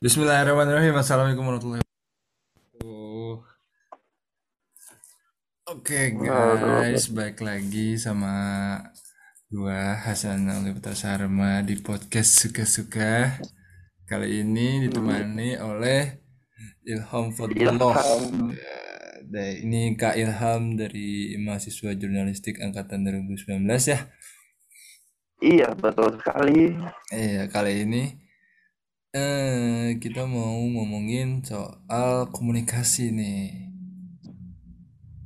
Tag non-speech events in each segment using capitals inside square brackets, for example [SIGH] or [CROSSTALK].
Bismillahirrahmanirrahim. Assalamualaikum warahmatullahi wabarakatuh. Oke guys, balik lagi sama gua Hasan Ali Putra Sarma di podcast suka-suka. Kali ini ditemani oleh Ilham Fadlullah. Ya, ini Kak Ilham dari mahasiswa jurnalistik angkatan 2019 ya. Iya, betul sekali. Iya, kali ini eh kita mau ngomongin soal komunikasi nih.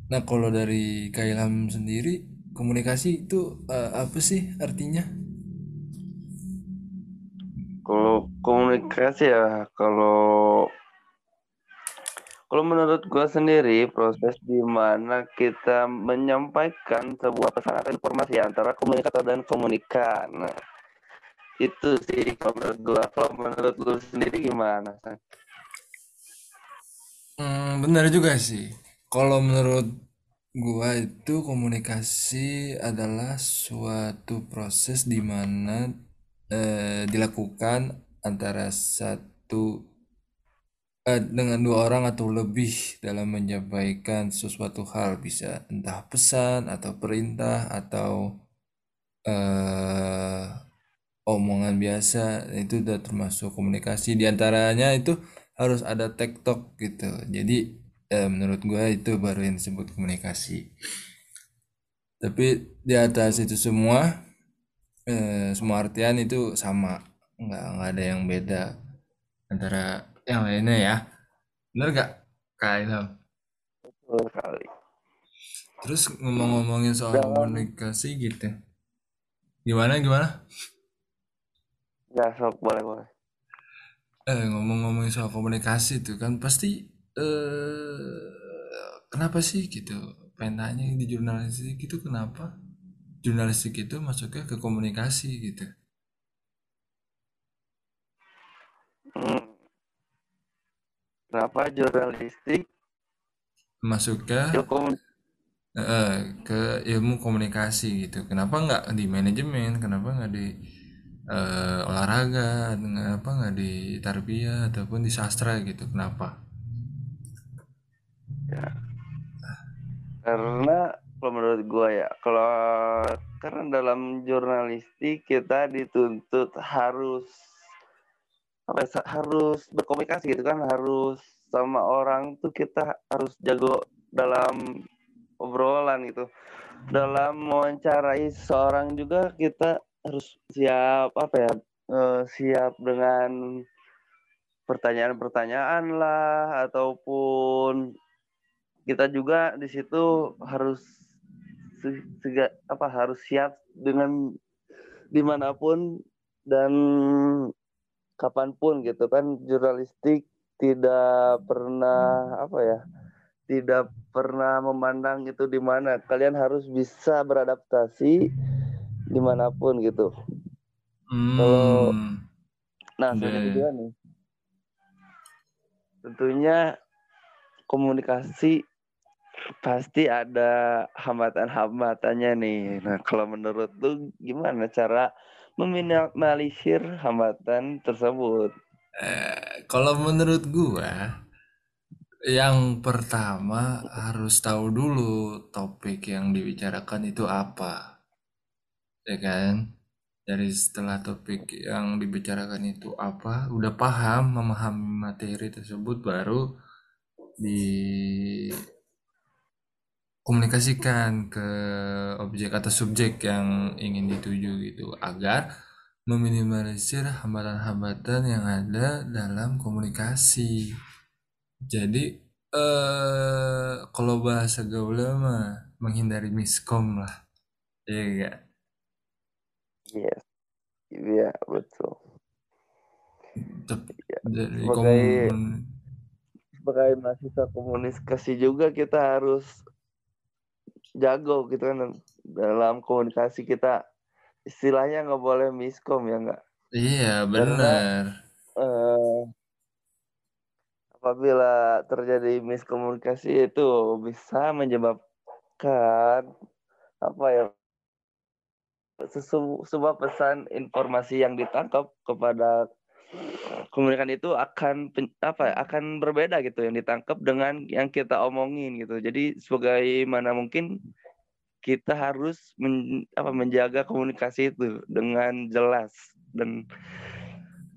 Nah, kalau dari Kak Ilham sendiri, komunikasi itu eh, apa sih artinya? Kalau komunikasi ya, kalau kalau menurut gua sendiri proses di mana kita menyampaikan sebuah pesan atau informasi antara komunikator dan komunikan. Nah, itu sih kalau menurut gua. Kalau menurut lu sendiri gimana? Hmm, benar juga sih. Kalau menurut gua itu komunikasi adalah suatu proses di mana eh, dilakukan antara satu dengan dua orang atau lebih dalam menyampaikan sesuatu hal bisa entah pesan atau perintah atau eh, omongan biasa itu udah termasuk komunikasi. Di antaranya itu harus ada tektok gitu. Jadi eh, menurut gua itu baru yang disebut komunikasi. Tapi di atas itu semua eh, semua artian itu sama. Nggak nggak ada yang beda antara yang lainnya ya bener gak Kak Ilham Betul sekali. terus ngomong-ngomongin soal Dalam komunikasi gitu gimana gimana ya sok boleh boleh. Eh, ngomong-ngomongin soal komunikasi itu kan pasti eh kenapa sih gitu? Pengen tanya di jurnalistik itu kenapa? Jurnalistik itu masuknya ke komunikasi gitu. Hmm, kenapa jurnalistik Masuknya cukup eh, ke ilmu komunikasi gitu. Kenapa nggak di manajemen? Kenapa nggak di eh, olahraga? Kenapa nggak di tarbiyah ataupun di sastra gitu? Kenapa? ya karena kalau menurut gua ya kalau karena dalam jurnalistik kita dituntut harus apa harus berkomunikasi gitu kan harus sama orang tuh kita harus jago dalam obrolan gitu. Dalam mewawancarai seseorang juga kita harus siap apa ya eh, siap dengan pertanyaan-pertanyaan lah ataupun kita juga di situ harus se- sega- apa harus siap dengan di mana pun dan kapan pun gitu kan jurnalistik tidak pernah apa ya tidak pernah memandang itu di mana. Kalian harus bisa beradaptasi di mana pun gitu. Kalau- Hmm. nah kedua nih. Tentunya komunikasi pasti ada hambatan-hambatannya nih. Nah kalau menurut lu gimana cara meminimalisir hambatan tersebut Eh, kalau menurut gua, yang pertama harus tahu dulu topik yang dibicarakan itu apa, ya kan? Dari setelah topik yang dibicarakan itu apa, udah paham, memahami materi tersebut, baru dikomunikasikan ke objek atau subjek yang ingin dituju gitu, agar meminimalisir hambatan-hambatan yang ada dalam komunikasi. Jadi eh kalau bahasa gaulnya mah menghindari miskom lah. Iya enggak? yes iya betul Tep- Ya, Dari sebagai- komun- sebagai mahasiswa komunikasi juga kita harus jago gitu kan dalam komunikasi kita istilahnya nggak boleh miskom ya nggak Iya, benar. eh, apabila terjadi miskomunikasi itu bisa menyebabkan apa ya sesu- sebuah pesan informasi yang ditangkap kepada komunikan itu akan apa ya, akan berbeda gitu yang ditangkap dengan yang kita omongin gitu. Jadi sebagaimana mungkin kita harus men- apa menjaga komunikasi itu dengan jelas dan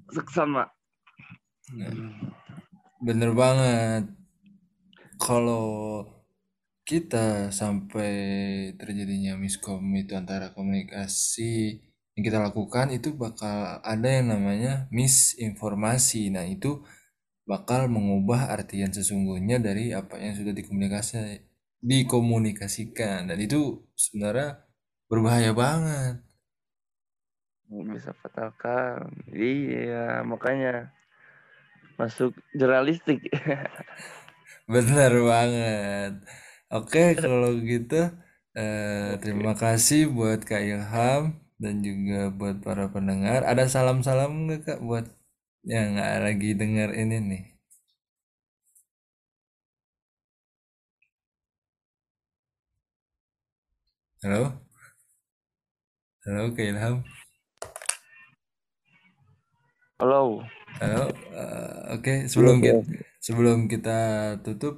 seksama. Bener banget. Kalau kita sampai terjadinya miskom itu antara komunikasi yang kita lakukan itu bakal ada yang namanya misinformasi. Nah, itu bakal mengubah artian sesungguhnya dari apa yang sudah dikomunikasi dikomunikasikan dan itu sebenarnya berbahaya banget. Bisa fatalkan. Iya, makanya masuk jurnalistik. [LAUGHS] Benar banget. Oke, [LAUGHS] kalau gitu eh, terima kasih buat Kak Ilham dan juga buat para pendengar. Ada salam-salam nggak Kak buat yang nggak lagi dengar ini nih? Halo? Halo Kak Ilham? Halo. Halo? Eh, Oke, sebelum kita, sebelum kita tutup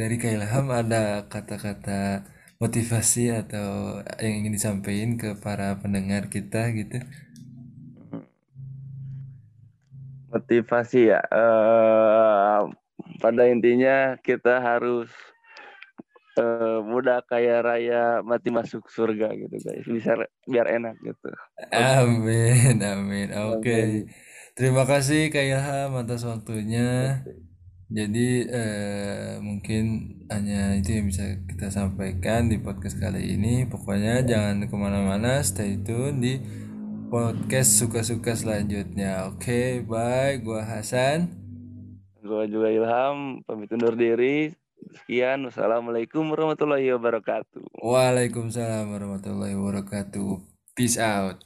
dari Kak Ilham ada kata-kata motivasi atau yang ingin disampaikan ke para pendengar kita gitu? Motivasi ya. eh pada intinya kita harus eh, muda kaya raya mati masuk surga gitu guys. Bisa biar enak gitu. Amin, amin. Oke. Amin. Terima kasih Kak Ilham atas waktunya. Jadi eh, mungkin hanya itu yang bisa kita sampaikan di podcast kali ini. Pokoknya jangan ke mana-mana, stay tune di podcast suka-suka selanjutnya. Oke, bye. Gua Hasan. Gue juga Ilham, pamit undur diri. Sekian, wassalamualaikum warahmatullahi wabarakatuh. Waalaikumsalam warahmatullahi wabarakatuh. Peace out.